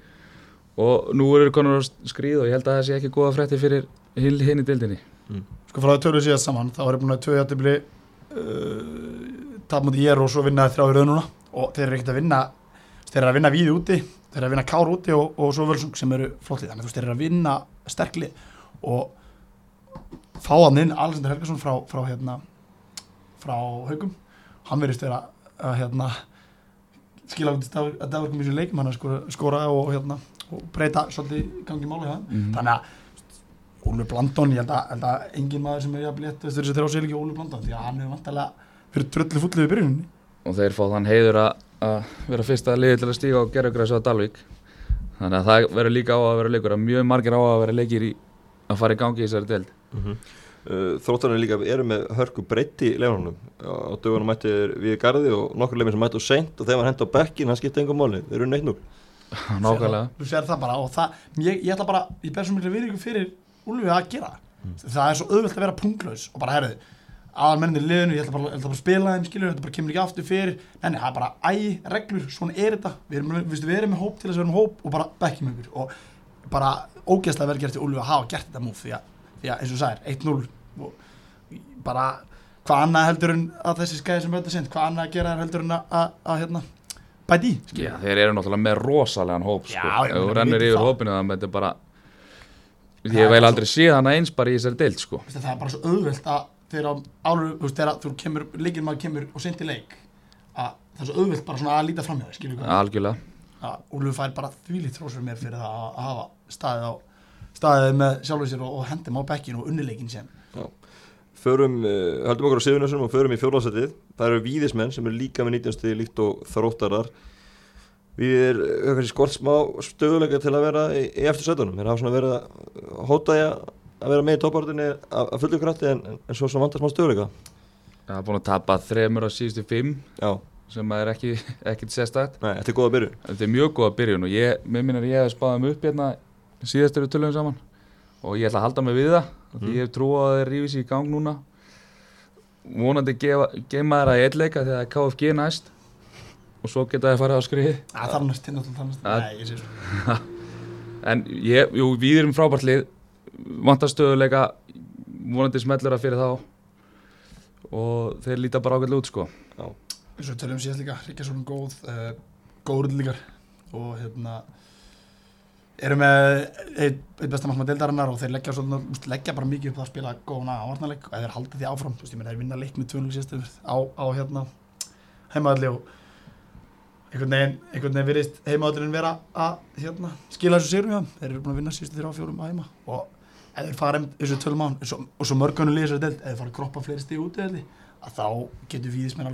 Og nú eru konur að skrýða og ég held að það sé ekki góða frétti fyrir hinn í dildinni. sko frá það töluðu síðast saman þá er búin að tvö játtifli uh, tap mútið ég er og svo vinnaði rauð núna. Og þeir eru ekkert að vinna þeir eru að vinna víði úti þeir eru að vinna kár úti og, og svo völsung sem eru flottlið þannig að þú veist þeir eru að vinna sterklið og fá hann inn Alexander Helgason frá, frá hérna frá haugum hann verðist vera að hérna skila út að það var í leikum hann að skora, skora og hérna og breyta svolítið gangi máli hann Mhm. þannig að Óli Blandón, ég held að, held að engin maður sem er jafn létt eftir þessi þrjá sér ekki Óli Blandón því að hann hefur vantarlega fyrir tröllu fullið við byrjuninni. Og þeir fá þann heiður að, að vera fyrsta liði til að stíga og gera ykkur þessu að Dalvík. Þannig að það verður líka á að vera leikur að mjög margir á að vera leikir í að fara í gangi í þessari deild uh, Þróttarinn líka eru með hörku breytti leifnunum á dögunum mætti þeir við garði og nokkur leifin sem mætti á seint og þegar hann henda á bekkin, hann skipti engum máli. Þeir eru neitt nú [LAUGHS] nákvæmlega. Þú sér það bara og það, ég, ég ætla bara, ég ber svo miklu virðingu fyrir Úlfi að gera. Það er svo auðvelt að vera punktlaus og bara herðu aðal menninir liðinu, ég ætla bara, ég ætla bara að spila þeim skilur, þetta bara kemur ekki aftur fyrir. Nei, nei, það er bara æ, reglur, svona er þetta. Við erum, við, við erum með hóp til þess að við erum hóp og bara bekkjum ykkur. Og bara ógeðslega vel gert til Úlfi að hafa gert þetta múf því að, að eins og þú sagðir, 1-0 og bara hvað annað heldur en að þessi skæði sem þetta sent, hvað annað að gera heldur en að, að, að hérna, bæti í Já, þeir eru náttúrulega með rosalegan hóp sko. Já, já, ef þú rennir yfir það. hópinu þannig að þetta er bara Það ég er veil aldrei séð hana eins bara í þessari deild sko. Það er bara svo auðvelt að þegar á álur, þú kemur, leikinn maður kemur og í leik að það er svo auðvelt bara svona að líta fram hjá það, við algjörlega að Úlfur fær bara þvílít þrósur mér fyrir það að, að hafa staðið á staðið með sjálfur sér og, og hendum á bekkinu og unnileikin sem Förum, uh, höldum okkur á Siðunarsson og förum í fjórðarsætið. Það eru víðismenn sem eru líka með 19 stíði líkt og þróttarar. Við erum kannski skort smá stöðuleika til að vera í, í eftir sætunum. Þeir hafa svona verið að hóta í að að vera með í toppartinni að að fullu krafti en, en, en svo, svo vantar smá stöðuleika. það er búin að tapa þremur á síðustu fimm Já, sem er ekki, [LAUGHS] ekkit sérstætt nei, þetta er góða byrju. þetta er mjög góða byrjun og ég, mér minnir að ég hef spáðum upp hérna síðast eru tölum saman. Og ég ætla að halda mig við það mm. því ég hef trú á að þeir rífi sér í gang núna. Vonandi gefa, geima þeirra í eitthleika þegar það er KFG næst. Og svo geta þeir farið á skriði að það er næst það næst. Að- nei, ég sé svo. [LAUGHS] En ég, jú, við erum frábært lið. Vantar stöðuleika vonandi smellur að fyrir þá. Og þeir líta bara ágætlega út sko. Eins og við tölum síðast líka, Ríkjarsson góð uh, góður líkar og hérna eru með eitt, eitt besta markmann deildarinnar og þeir leggja, svolítið, úst, leggja bara mikið upp það að spila góðana ávarnarleik. Og þeir halda því áfram þú veist, ég meina, þeir vinna leik með 200 síðast yfir á, á hérna heimaðalli og einhvern veginn, einhvern veginn virðist heimaðallin vera að hérna, skila þessu sigurum hjá þeim. þeir eru búin að vinna síðustu þrjá fjórum að heima. Og ef þeir fara þessu tölum án og, svo mörgunum líður þessari deild ef þeir fara að kroppa fleiri stíð út eða að þá getur víðismenn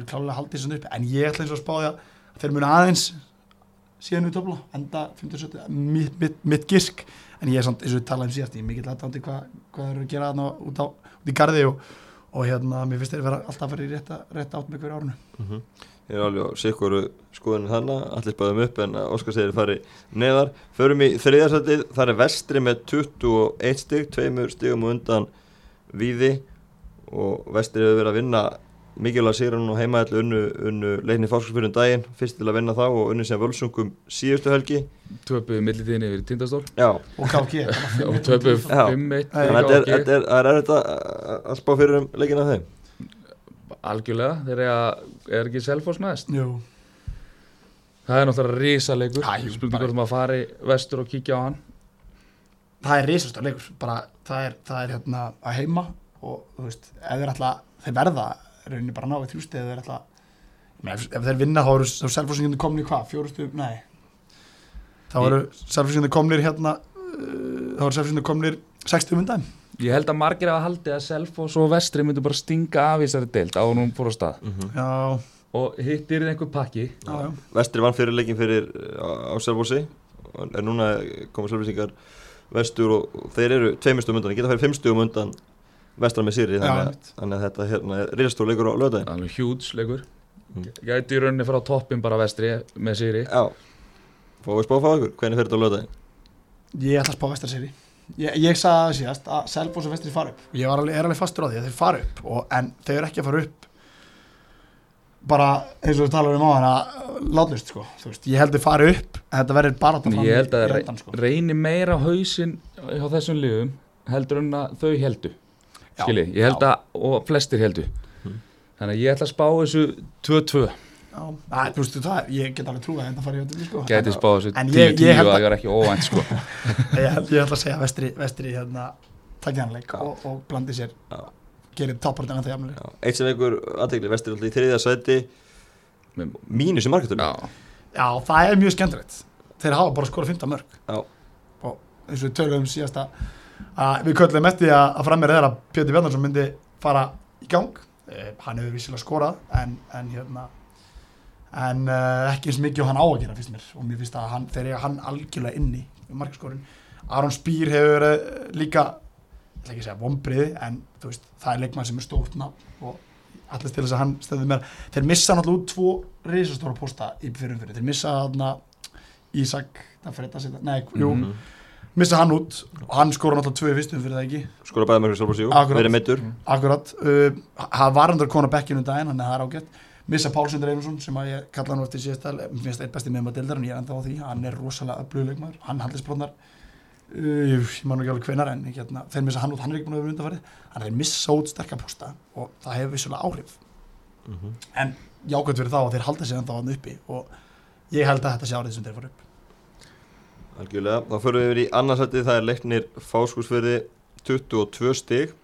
síðan við töfla enda 57 mitt, mitt, mitt gisk en ég er samt eins og við talaðum síðast ég er mikill aðdándi hvað hva þeir eru að gera þarna út, út í garði og, og hérna mér finnst vera alltaf að fara í rétta, rétta átt með hverju árunu Mm Ég er alveg á sikkur skoðinu þannig, allir spáðum upp en Óskar segir fari neðar. Förum í þriðarsætið, það er vestri með 21 stig, tveimur stigum og undan víði og vestri hefur verið að vinna mikilvæg sigur nú heimaðallu unnu, unnu leikni fáskapsfyrir um daginn, fyrst til að vinna þá og unnu sem völsungum síðustu helgi. Töpuðu millitíðinni yfir tindastól. Já, og KG [LAUGHS] og töpuðu Já. 5-1 Nei, þannig að þetta er, er, er erfitt að, að- að spá fyrir um leikina þeim. Algjörlega þeir eru að er ekki Selfoss næst? Jú, það er náttúrulega rísaleikur Já, jú, spurning bara- hvort maður fari vestur og kíkja á hann. Það er risastar leikur bara, það er, það er hérna að heima og þú veist, ef þeir verða, rauninni bara ná í þrjústi ef þeir ætla ef, ef þeir vinna þá eru selfhúsingandi komnir hvað, fjórustu, nei. Þá eru selfhúsingandi komnir hérna uh, þá eru selfhúsingandi komnir 60 myndan ég held að margir hafa haldið að Selfoss og vestri myndu bara stinga af í þessari deild á hún fór á stað. Já, og hittir þið einhver pakki? Já, já, Vestri vann fyrir leikin fyrir uh, á Selvósi en núna koma Selvósingar vestur og, og þeir eru tveimistugum undan, þeir geta fyrir fimmstugum undan vestra með Sýri þannig, að- þannig að þetta hérna, er risastór leikur á löðin alveg hjúts leikur. Mm. gæti í rauninni frá toppin bara vestri með Sýri Já, fáum við spá fá ykkur, hvernig fyrir þetta á löðin ég ætla að spá vestarsýri ég, ég sagði það síðast að Selfoss og vestri fara upp. Og ég var alveg, er alveg fastur á því að þeir fara upp og, en þeir eru ekki að fara upp bara eins og við talarum um á hana látlust sko, þú veist, ég held þeir fara upp þetta verður bara að ég held að það endan, sko. reyni meira hausinn hjá þessum liðum heldur en að þau heldu Já, skilji, ég held já. að og flestir heldu Mhm. þannig að ég ætla að spá þessu 2-2 Já, að, þú veist, það, ég get alveg trúið að þetta fara í öllum sko. gæti spá þessu En 10-10 ég- ég held og að- það er ekki óvænt sko. [LAUGHS] Ég, held- ég ætla að segja vestri, vestri hérna, takja hann leik Já. og, og blandi sér. Gerir toppartana það jafnileg Já, Eitt sem einhver aðtegli, Vestri alltaf í þriðja sæti. Með- mínus í marketunum já, Já, það er mjög skemmtilegt. Þeir hafa bara skorað 15 mörg Já. og eins og við töluðum síðasta að við köllum eftir að, frammeira þeirra Pétur Bjarnarsson myndi fara í gang. Eh, hann hefur vissilega skorað en, en hérna en uh, ekki eins mikið og hann á að gera finnst mér. Og mér finnst að hann, þeir eiga hann algjörlega inni í markaskorin Aron Spýr hefur uh, líka ég ætla ekki að segja vombriði en þú veist, það er leikmann sem er stórt nafn og allast til þess að hann stöður mér þeir missa náttúrulega út tvo risastóra posta í fyrirum fyrir, þeir missa þarna Ísak, það fyrir þetta að setja nei, jú, Mhm. Missa hann út. Og hann skora náttúrulega tvö fyrstum fyrir það ekki. Skora bæða með jú, Akkurat. verið meittur akkurat, uh, hann var endur kona bekkinu daginn, hann er það er ágætt. Missa Pálsundar Einarsson sem að ég kalla hann eftir síðast mér finnst eitt besti meðum að deildar en ég er enda á því. Hann er rosalega öflugleikmaður, hann handlisbrotnar uh, ég man ekki alveg hvenar en hérna, þeir missa hann út, hann er ekki búin að vera undarfarið hann er missa út sterkar posta og það hefur vissulega áhrif. Mhm. en jákvæmt fyrir þá að þeir halda sig enda á hann uppi og ég held að þetta sé árið sem þeir fara upp Algjörlega, þá förum við yfir í annarsætti, það er leiknir fáskúsfyrði 22 stig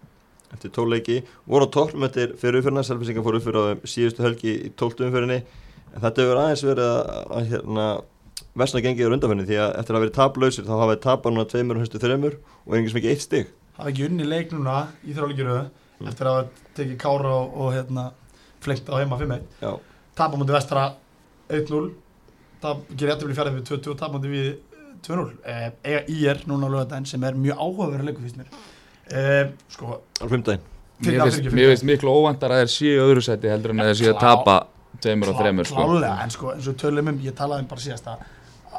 eftir 12 leiki, voru á toppum eftir fyrir uppfyrirna, Selfisingar fór uppfyrir á síðustu helgi í 12. umfyrinni en þetta hefur aðeins verið að, að hérna, versna gengið á undanfyrinni því að eftir að vera taplausir þá hafa við tapað núna tveimur og höstu þreimur og einhvers mikið eitt stig. Hafa ekki unni leik núna í þrjáleikjuru Mm. eftir að tekið kára og, og hérna, flengt á heima 5-1 Já, tapa mútið vestra 1-0 tap, gerir eftir að bli færið við 2-2 tapa mútið við 2-0 eh, eiga IR núna á lögadaginn sem er mjög áhugaverður leikur fyrst mér. Eh, sko, á mér finnst, miklu óvæntar að þeir séu í öðru seti heldur en að þeir séu að Klá- tapa tveimur og þreimur sko. en sko eins og tölum um, ég talaði um bara síðast að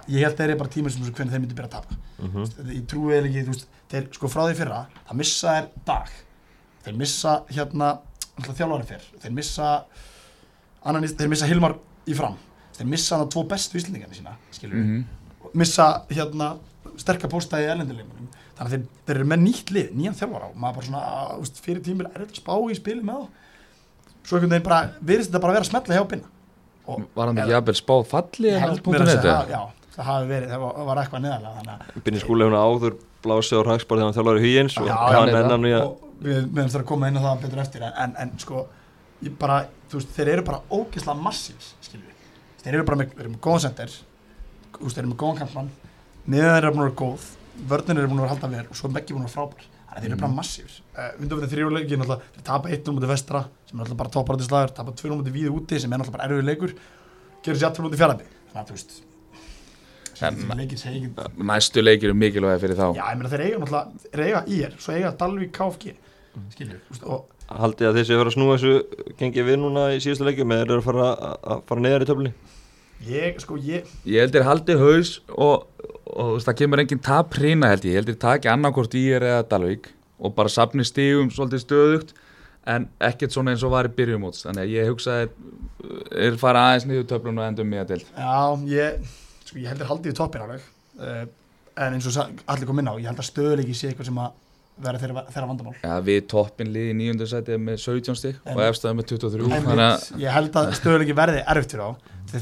ég held þeir eru bara tímur sem hvernig þeir myndi byrja að tapa. Mm ég trúi eða ekki, þú veist, þeir sko frá því fyrra, það missa þeir dag. Þeir missa hérna þjálfari fyrr, þeir missa annan, þeir missa Hilmar í fram. Þeir missa hann að tvo bestu íslendingarnir sína skilur við, Mhm. Missa hérna sterkar pósta í erlenduleimunum þannig að þeir, þeir eru með nýtt lið, nýjan þjálfara og maður bara svona, að, veist, fyrir tímil er þetta spá í spili með þá. Svo einhvern veginn bara, virðist þetta bara vera að smetla hjá binna. Og var hann ekki jafnvel spáð falli en allt punktur að segja, já, það hafi verið, það var, var eitthvað neðalega að Binni skúli hún áður blási á hraksbar þegar hann þjálfur í hugins og hann já, er enn nýja og við meðum þurfa að koma inn á það betur eftir en, en, en sko ég bara, veist, þeir eru bara ógeðslega massís þeir eru bara með, með góðan sender þú veist, þeir eru með góðan kampmann miðan þeir eru búin að vera góð vörnir eru búin að vera halda vel og svo er Meggi búin að vera frábær. Þannig að þeir eru bara massís uh, undanfyrir þrjóðleikin, þeir tapa 1-0 mútið vestra sem er alltaf bara topparandi slagur, tapa 2-0 mútið víði úti sem er alltaf bara erfið leikur gerur sér 8 mútið fjaraði þannig að þú veist sem næstu leikir er mikilvæg fyrir þá. Já, ég meina þeir eiga náttúrulega, þeir eiga IR, svo eiga Dalvík KFG, skilju, þú veist, og Haldið að þessi að fara að snúa þessu gengið við núna í síðustu leikjum eða eru að fara að, að fara neðar í töfli ég, sko, ég, ég heldur haldi haus og, og veist, það kemur engin tap hrína held ég, ég heldur taki annarkort í er eða Dalvík og bara sapni stígum svolítið stöðugt en ekkert svona eins og var í byrjumóts þannig að ég hugsaði er fara aðeins niður töflun og endum með að deild. Já, ég, sko, ég heldur haldið í toppin alveg uh, en eins og allir kom inn á ég held að stöðuleiki sé eitthvað sem að vera þeirra, þeirra vandamál. Ja, við toppin liði í nýjundu sæti með 17 stig og efstaði með 23 Einmitt, þannig að ég held að stöðuleiki verði erfitt fyrir á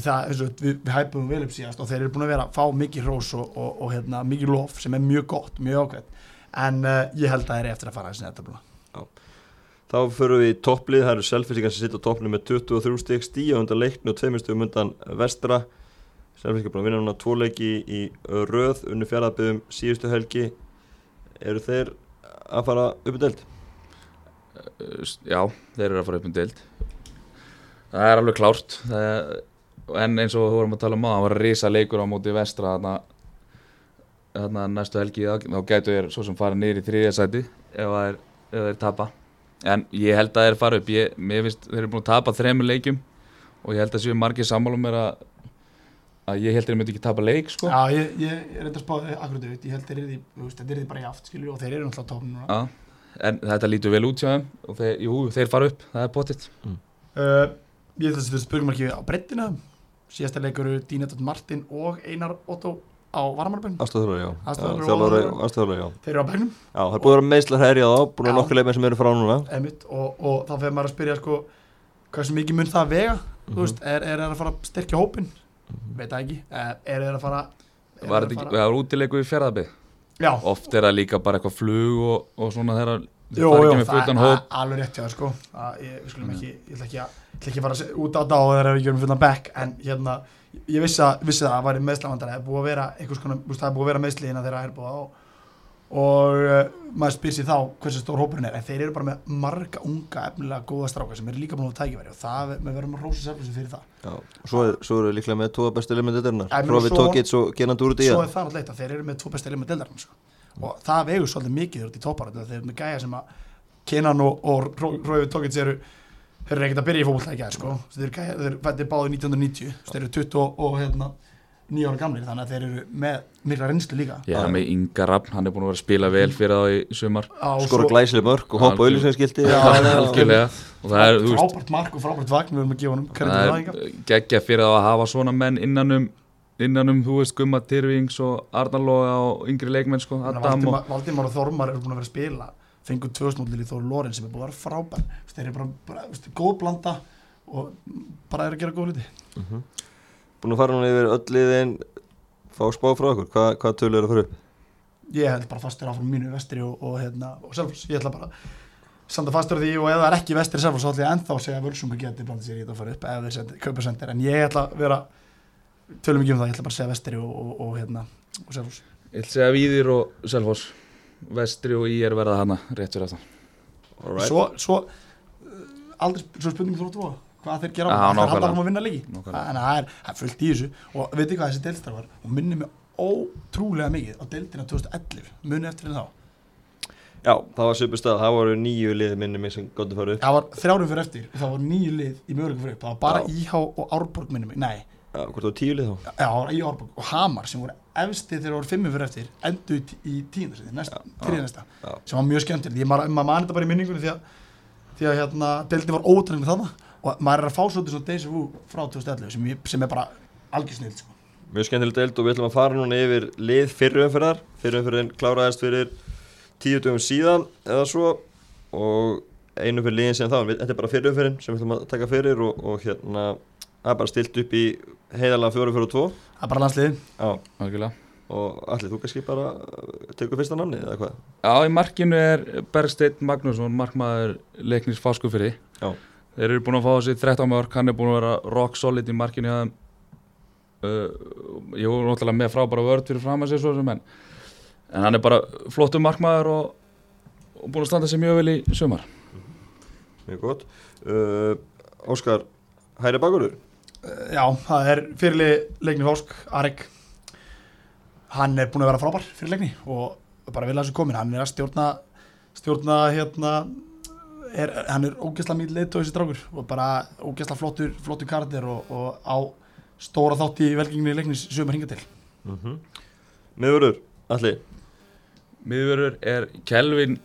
það, og við, við hæpum vel upp síðast og þeir eru búin að vera að fá mikið hrós og, og, og hérna, mikið lof sem er mjög gott, mjög ákveð en uh, ég held að þeir eru eftir að fara þessi netabla Þá förum við í topplið, það eru selfisingar sem sitt á topplið með 23 stík stíja undan leikni og tveimur stíðum undan vestra. Selfisingar búin að vinna núna tvo leiki í röð unnu fjaraðbyggum síðustu helgi. Eru þeir að fara upp í deild? uh, já, þeir eru að fara upp um deild. Það er alveg klárt. Það er, en eins og við vorum að tala um á það var að risa leikur á móti vestra þarna, þarna næstu helgi þá þá gætu þeir svo sem fara niður í þriðja sæti ef það er, tapa. En ég held að þeir fara upp. Ég, mér finnst þeir eru búin að tapa þremur leikjum og ég held að séu margir sammálum er að að ég held að þeir myndi ekki tapa leik sko. Já, ég, ég er eitthvað að spáði akkurat auðvitað, ég held þeir eru því, þú þeir eru því bara í aft, skilur, og þeir eru náttúrulega á topnum núna. Já, en þetta lítur vel út hjá þeim og þeir, jú, þeir fara upp, það er pottitt Uh, ég held að þetta spurgum ekki á breyttina, síðasta leikur eru Dínetot Martin og Einar Otto á Varamarabænum, Aðstofþjóðar, já. Aðstoðarþjálfari Þjálfari og- og já. þeir eru á bænum, Já, það er búin að vera meðslar herja þá, búin að Já. nokkuð leikmenn sem eru frá núna. emitt, og, og þá fyrir maður að spyrja, sko, hversu mikið mun það vega, Mhm. þú veist, er, er þeir að fara að styrkja hópin, veit það ekki, uh, er þeir að fara, er Var ekki, það var útileiku í já, Oft er það líka bara eitthvað flug og, og svona þeirra Jú, fara jú, ekki með það er hóp. alveg rétt hjá þér sko. Að ég, við skulum ekki, ég ætla ekki að ég ætla ekki að fara út á og eru ekki verið með fullan back en hérna, ég vissi að, vissi að það væri meðslavandar, það er búið að vera er meðsli hérna þeirra er búið á og uh, maður spyr sér þá hversu stór hópurinn er en þeir eru bara með marga unga efnilega góða strákar sem eru líka búin að tækifæri og það, við verðum að rósa sérflössu fyrir það. Já, og svo, er, svo eru líklega með tóa bestu menn, Hrofi svo- Tókits og Genan Dúrdi, svo er það náttúrulega eitt að þeir eru með tvo besta leikmenn deildarinn sko. og það vegur svolítið mikið toppar þeir eru með gæja sem að Kenan og, og Rói Tókits eru þeir eru ekkert að byrja í fólkvölda ekki sko. þeir fættið báði 1990 þeir eru 20 og, og hérna, 9 ára gamlir þannig að þeir eru með mikla reynslu líka. Ég er með Inga Raffn, hann er búin að vera að spila vel fyrir þá í sumar. Á, Skora glæsileg mörg og hoppa. Já, það er, veist, frábært mark og frábært vagn við erum að gefa það það er er geggja fyrir þá að hafa svona menn innanum innanum, þú veist, Gumma Tyrfings og Arnarloga og yngri leikmenn sko, Adam og Valdimar, Valdimar og Þormar eru búin að vera að spila fengu tvösmódlir í Þór Loren sem er búin að vera frábær þeir eru bara, bara veist, góð blanda og bara er að gera góð liti Búin að fara núna yfir öll liðin, fá spá frá okkur. Hva, hvað tölu eru að fara upp? ég held bara fastur áfram mínu vestri og, og, hérna, og Selfoss, ég ætla bara standa fastur á því og ef það er ekki vestri Selfoss þá ætla ég ennþá að segja að Völsungur geti blandið sér í þetta að fara upp ef þeir sendi, kaupa sendir. En ég ætla að vera tölum ekki um það, ég ætla bara að segja vestri og, og, og, hérna, og Selfoss. Ég ætla að segja Víðir og Selfoss Vestri og Ír verða hana rétt fyrir þetta Alright. svo, svo uh, aldrei, svo spurning þú þú hvað þeir gera á, þeir nákvæmlega. halda áfram að vinna leiki. Nákvæmlega. en það er, það er fullt í þessu. Og veitir hvað þessi deilstar var? Og minnir mig ótrúlega mikið á deildina 2011 muni eftir en þá? Já, það var svipur stað, það voru nýju lið minni mig sem gott að fara upp. Það var þrjárum fyrir eftir. Það var nýju lið í möguleikum fyrir upp. Það var bara Já. Íhá og Árborg minni mig. Nei, Já, hvort það var tíu lið þá já, Íhá Árborg og Hamar sem voru efsti þegar voru fimmur fyrir eftir endu í, í tíundarsæti, já. sem var mjög skemmtilegt, ég maður mað mani þetta bara í minningunni því að, því að hérna, deildin var ótrænið þannig og maður er að fá svolítið svona Deja Vu frá 2011 sem, sem er bara algjörsnild sko. Mjög skemmtileg deild og við ætlum að fara núna yfir lið fyrru umferðar Fyrru umferðin kláraðist fyrir tíu dögum síðan eða svo og einu fyrir liðin sem þá Þetta er bara fyrru umferðin sem við ætlum að taka fyrir og, og hérna það er bara stilt upp í heiðalega fjóru fyrir og tvo það er bara Algjörlega og allir þú kannski bara tekur fyrsta namni eða hvað Já, í markinu er Bergsteinn Magnússon, markmaður leiknis Fáskufyrði. Já. Þeir eru búin að fá þessi 13 mörg, hann er búin að vera rock solid í markinu. Uh, ég voru náttúrulega með frábæra vörð fyrir fram að sér svo sem en, en hann er bara flottur markmaður og, og búin að standa sér mjög vel í sumar. Mjög gott uh, Óskar, hæri bakurur já, það er fyrirlið leikni Fásk, Arek. Hann er búin að vera frábær fyrir leikni og bara vil að þessu komin, hann er að stjórna stjórna hérna er, hann er ógeðslega mýl leitt og þessi drákur og bara ógeðslega flottur flottur karakter og, og á stóra þátt í velgengni leiknis sömur hinga til. Mm -hmm. Miðurur, allir Miðurur er Kelvin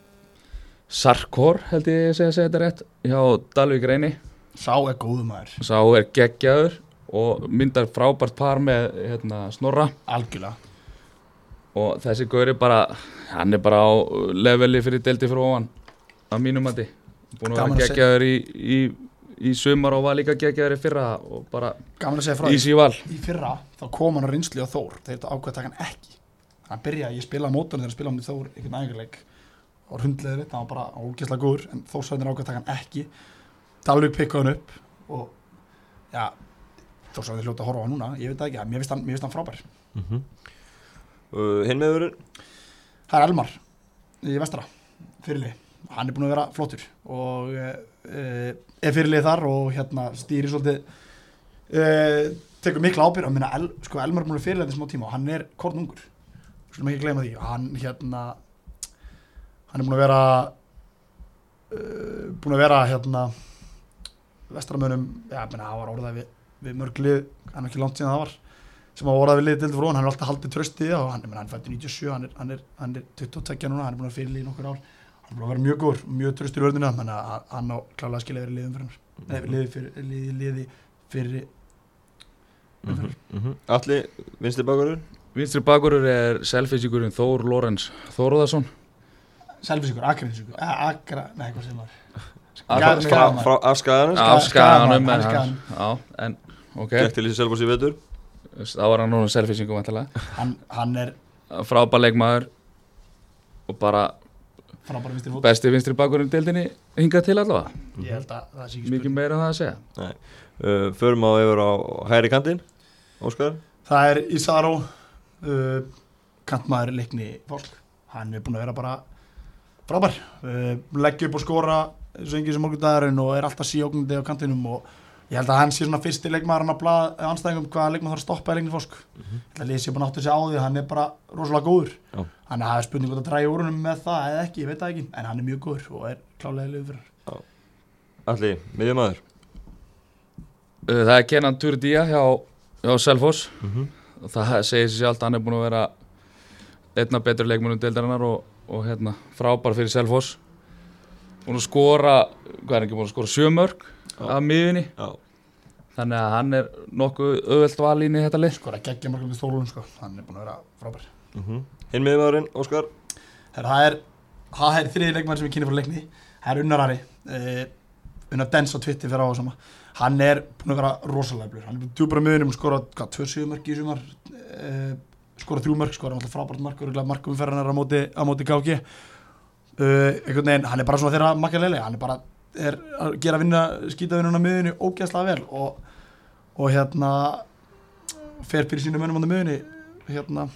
Sarkor held ég að segja, þetta rétt hjá Dalvík Reyni Sá er góðu maður, sá er geggjaður og myndar frábært par með hérna, Snorra. Algjörlega. Og þessi gaur er bara hann er bara á leveli fyrir delti frá ofan að mínum mati. Búin að vera að geggjaður í, í, í sumar og var líka geggjaður í fyrra og bara Gaman að segja frá því. Easy val. Í fyrra þá kom hann á reynsli á Þór. Þegar þetta ákveða að taka hann ekki. Hann byrjaði, ég spilaði mótorn þegar hann spilaði í Þór einhvern æfingarleik. Og hundleðið þetta, hann var bara ógeðslega góður en Þórsæðin ákveða að taka hann ekki Dalvik pikkaði hann upp og já, Þórsæðin hljóta að horfa á núna ég veit það ekki, mér finnst hann, hann frábær. Mm uh, Hinn meðurinn það er Elmar í vestra, fyrirlið hann er búin að vera flottur og uh, er fyrirlið þar og hérna stýri svolítið uh, tekur mikla ábyrg minna, El, sko, Elmar er búin að fyrirlið þessum á tíma og hann er kornungur. Skulum ekki gleyma því. Hann hérna hann er búin að vera uh, búin að vera hérna vestramönum já, menna, það var orðað við, við mörglið hann er ekki langt síðan það var sem að orðað við liðið til frá hann er alltaf haldið tröstið og hann, menna, hann fætti 97, hann er, hann, er, hann er 22 núna, hann er búin að fyrirlið í nokkur ár. Hann er búin að vera mjög góður, mjög tröstur í vörðina að hann á klálega skilja verið liðum fyrir hann. Nei, liði fyrir, liði, liði fyrir mm -hmm. Alli, vinstri bakurinn? Vinstri bakurur er selfisíkurinn Þór Lorenz Þóruðarsson Selfisíkur, Akrinsíkur, Akra, nei, Frá, Skagan- frá afskaganum Ska- af skaganum Skaganum, en ok, Gekk til þessi selvbúrs í vetur? Þá var hann núna selfisíkur vantilega hann, hann er frábær leikmaður og bara frábæra vinstri fót besti vinstri bakurinn deildinni hingað til allavega. Ég held að það sé ekki mikið spurning. meira en það að segja. Uh, Förum á yfir á hæri kantinn Óskar. Það er Isaro uh, kantmaður leikni fólk. Hann er búin að vera bara frábær. Uh, leggja upp og skora enginn sem morgundagurinn og er alltaf síóknandi á kantinum og ég held að hann sé svona fyrsti leikmaður hann að blaða anstæðingum hvaða leikmaður þarf að stoppa í leikni fólk. Ég held að Lýsi er búin að áttu sig á því hann er bara rosalega góður. Já. hann er spurning hvort að dræja úr húnum með það eða ekki, ég veit það ekki en hann er mjög góður og er klálega liður fyrir Alli, miðjumæður Uh, það er Kenan Turdía hjá, hjá Selfoss. Mm -hmm. og það segir sér sjálft hann er búin að vera einna betur leikmennum deildarinnar og, og hérna, frábær fyrir Selfoss búin að skora hvað er ekki búin að skora sjömörk Já. af miðunni Já, þannig að hann er nokkuð auðvelt valín í þetta lið. Skora geggja mörgum við stólun sko. hann er búin að vera frábær. Mm Hinn miðjumæðurinn, Óskar? Það er, er þriði leikmann sem ég kynni frá leikni. Það er Unnar Ari. Uh, Unnar Dens á Twitter fyrir á sama hann er búin að vera rosalega blur hann er búin djúpar á miðunum og skora hvað, tvö sjömörk í sumar? Uh, skora þrjú mörk, skora frábært mark fyrir hann á móti, á móti KG einhvern veginn, hann er bara svona þeirra makkaleli, hann er bara er að gera vinna, skýta vinnuna miðunni ógeðslega vel og, og hérna fer fyrir sínu mönnum á miðunni hérna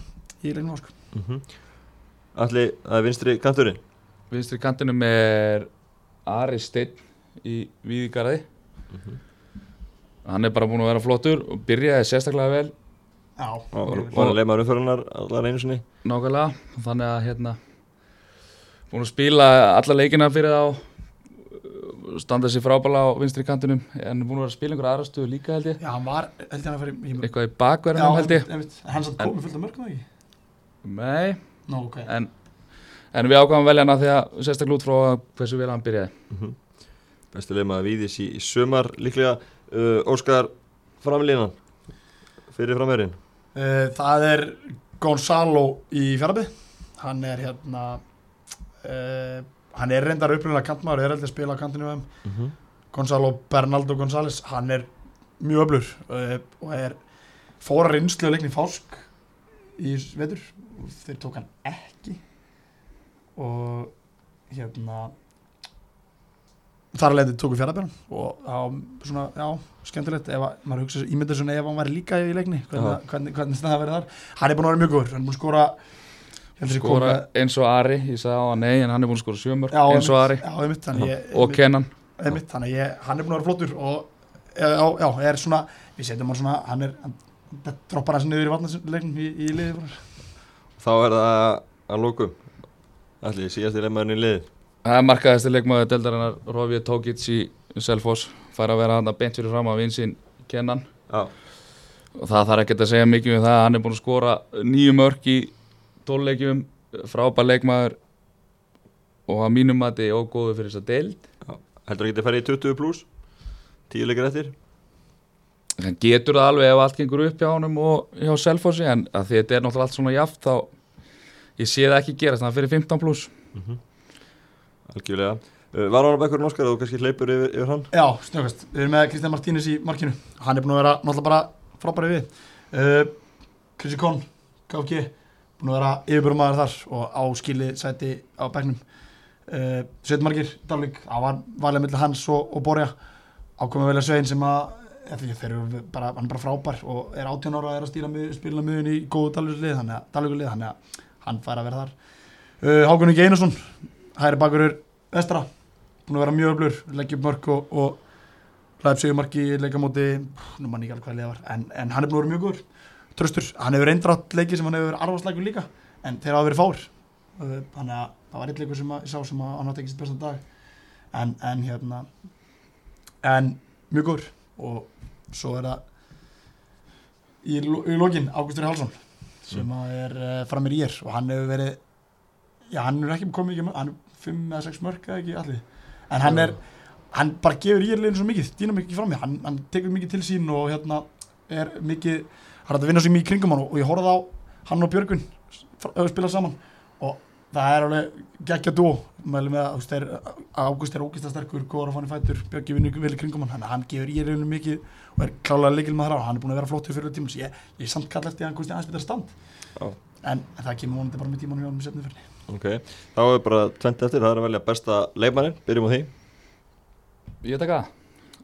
í leiknum sko. mm -hmm. Alli, það er vinstri kanturinn vinstri kantinum er Ari Steinn í Víðgarði Mhm. hann er bara búin að vera flottur og byrjaði sérstaklega vel Já, vel. var að leima umfyrirnar allar einu sinni nákvæmlega þannig að hérna búin að spila alla leikina fyrir þá standa sér frábæla á vinstri kantinum en búin að vera að spila einhverja aðra stöðu líka held ég. Já, hann var, held ég hann að fara í, eitthvað í bakverðinum held ég. einmitt, hann satt En- komið fullt af mörgum ekki? Nei, Nó, ok. En, en við ákvæmum velja hana því að sérstaklega út frá hversu vel hann byrjaði. Mm Bestu leimaði Víðis í, í sumar líklega. Uh, Óskar framlínan fyrir framherinn uh, Það er Gonzalo í fjárabið Hann er hérna uh, Hann er reyndar upprunalega kantmaður er heldur að spila á kantinu þeim. Mm -hmm. Gonzalo Bernaldo González Hann er mjög öflur uh, og er fóra reynslu að leikni fásk í vetur. Þeir tók hann ekki. Og hérna þar leiði tóku fjárabjörn og á, svona, já, skemmtilegt ef að, maður hugsa ímyndið svona ef hann væri líka í leikni hvernig, hvernig, hvernig það verið þar. Hann er búin að vera mjög góður, hann er búin að skora skora eins og Ari ég sagði á hann nei en hann er búin að skora sjömörk Já, eins og Ari. Já, einmitt, þannig ég, og Kenan. einmitt, þannig ég, hann er búin að vera flottur og já, já, er svona við setjum hann svona, hann er hann, droppar hans niður í vatnarleiknum í, í liði. Þá er það að lókum Alli, síðasti leimaðurinn í liði það er markaðasti leikmaður deildarinnar Rovið Tókits í Selfoss. Fær að vera hann beint fyrir fram af vinsinn Kenan. Já, og það þarf ekki að segja mikið um það hann er búin að skora nýju mörk í tóluleikjum frábær leikmaður og að mínum mati ógóðu fyrir þessa deild. Heldur að geta farið í 20 pluss 10 leikir eftir? Hann getur það alveg ef allt gengur upp hjá honum og hjá Selfossi en að því þetta er náttúrulega allt svona jaft þá ég sé það ekki gerast, þannig að fyrir 15 pluss Algjörlega. Uh, Var hann á bekkurinn Óskar og þú kannski hleypur yfir, yfir hann? Já, snöggast, við erum með Kristján Martínes í markinu. Hann er búin að vera náttúrulega bara frábæri við uh, Krissi Kohn, KFG Búin að vera yfirbjörnmaður þar og á skili sæti á bekknum. Uh, Sveit Margir, Dalvik Það var valið millir hans og, og Borja. Ákomið velja Svein sem að ekki, bara, hann er bara frábær og er 18 ára og er að stýra mið, spila miðun í góðu Dalvíkulið þannig að að hann fær að vera þar. Uh, Hákon Ingi Einarsson hæri bakurur vestra búin að vera mjög öflur, leggja upp mörk og, og hlæðið sig marki í leikamóti nú mann ekki alveg hvað liða var en, en hann er búin að vera mjög góður tröstur, hann hefur reyndrátt leiki sem hann hefur arfarsleikur líka en þeir hafa verið fár þannig að það var eitt leikur sem að, ég sá sem að hann átti ekki sitt besta dag. En, en hérna en mjög góður. Og svo er það í, í lokin Ágústur Hálsson sem að er uh, framir í er og hann hefur verið já hann er ekki komið ekki hann er 5 eða 6 mörk eða ekki allir. En hann er hann bara gefur í er leginn svo mikið dýna mikið fram hann, hann tekur mikið til sín og hérna er mikið hann er hægt að vinna svo mikið í kringum hann og ég horfði á hann og Björgun spila saman. Og það er alveg geggja dú mælum með að Ágúst er ógist að sterkur góður að fann í fætur, Björgi vinnur vel í kringum hann hann gefur í er mikið og er klálega leikil með það og hann er búin að vera flottur fyrir tíma ég, ég er samt kall eftir hann kosti aðeins betra stand. Já. en, en það kemur vonandi bara með tímanum hjá hann með sefniförni Ok, þá er bara 20 eftir, það er að velja besta leikmannin, byrjum á því. Ég taka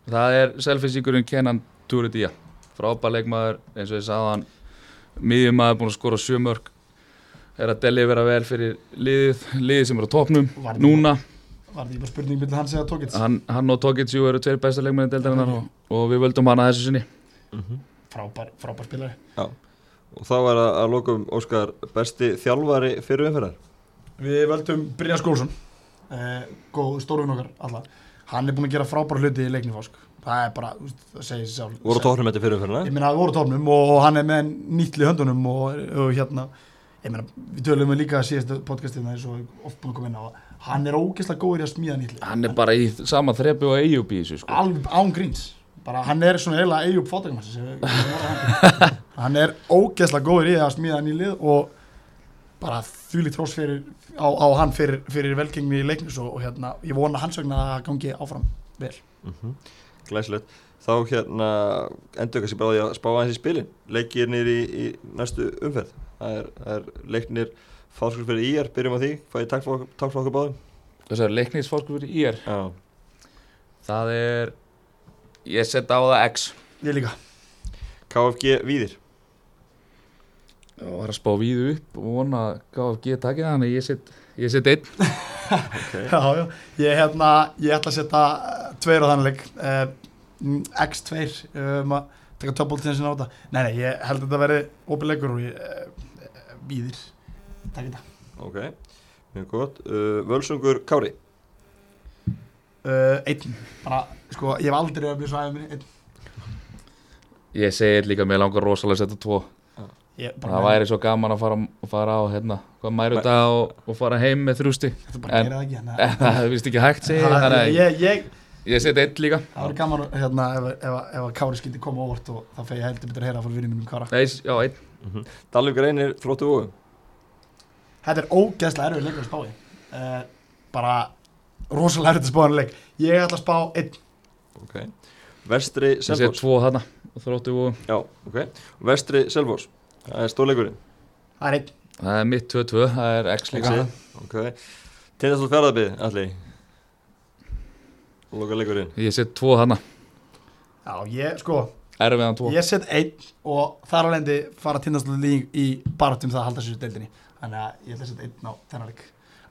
það. Er selfisíkurinn Kenan Turidía frábær leikmaður eins og ég sagði hann miðjumæður búin að skora sjömörk er að delivera vel fyrir liðið, liðið sem er á topnum Var- núna, var þetta ekki bara spurning millir hans eða tókits hann, hann og Tokitsu eru tveir besta leikmaður deildarinnar og, og við völdum hana þessu sinni. Frábær, frábær spilari. Og þá er að, að lokum Óskar besti þjálfari fyrir umferðar? Við völdum Brynjar Skólsson eh, góð stórvinn okkar alla. Hann er búin að gera frábæra hluti í leiknifásk það er bara, það segir sér sjálf. Voru tóknum þetta fyrir umferðina? ég meina það voru tófnum og, hann er með nýttli höndunum og, og hérna ég meina, við tölum við líka að síðastu podcastina eins og oft búin að koma inn á það. Hann er ógeðslega góður í að smíða nýttli hann er bara í sama þrepi og EUB í þessu sko. alveg án gríns. Bara hann er svona eiginlega Eyjup fótækjumann [LAUGHS] hann er ógeðslega góður í að smíða nýlið og bara þvílíkt trós fyrir á, á hann fyrir, fyrir velgengni í leiknis og, og hérna, ég vona hans vegna að það gangi áfram vel. Mm Glæsilegt. Þá hérna endur kannski bara á því að spá aðeins í spilin. Leikirnir í, í næstu umferð. Það er, það er leiknir fáskur fyrir IR, byrjum á því. Fæði takk fyrir okkur báðum? Þess að leiknisfólk fyrir IR Já, það er ég set á það X. Ég líka. KFG Víðir. Og var að spá víðu upp og vona að KFG takið það, þannig ég set, ég set einn. Okay. [LAUGHS] já, já. ég hérna, ég ætla að setja tveir á þannig leik. Uh, X2 um að taka töpbóltinn á þetta. Nei, nei, ég held að þetta verði opilegur og ég uh, býðir takk þetta. Ok, mjög gott. Uh, Völsungur Kári? Uh, einn, bara, sko, ég hef aldrei að bli svo aðeins einn. Ég segir líka mér langar rosalega að setja tvo. Ég, það væri svo gaman að fara, að fara á hérna, hvað mæru dag og, og fara heim með þrústi Þetta bara En- það ekki [LAUGHS] það vist ekki hægt segi, ég, Það- að ég, ég, ég set einn líka. Það var gaman hérna, ef, ef, ef að Kári skildi koma óvart og það fegi heldur betur að heyra frá vinnum mínum Kára Nei, já, einn. Dalvík reynir þróttu og Þetta er ógeðslega erfið leikur að spá í. Uh, Bara rosalega erfið að spá hann leik. Ég ætla að spá einn. Ok. Vestri ég set Selfoss. tvo þarna þróttu og Já, ok. Vestri Selfoss. Það er stórleikurinn. Það er einn. Það er mitt 2-2, það er X líka. Ok. Ok. Tindastóð fjárðarbið, allir Loka leikurinn ég set tvo þarna, Já, ég, sko erfiðan tvo. Ég set einn og þar alveg fara tindastöðu lík í baratum það að halda sér deildinni. Þannig að ég ætla að setja einn á þennan leik.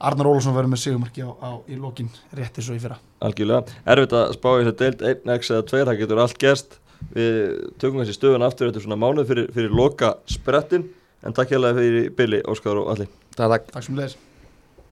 Arnar Ólafsson verður með sigumarki á, á, í lokin rétti svo í fyrra. Algjörlega, erfitt að spá í þess að deild 1x eða 2, það getur allt gerst. Við tökum þessi stöðun aftur eftir svona mánuð fyrir, fyrir loka sprettin En takk hérlega fyrir Billy, Óskar og allir það er það Takk sem leiðis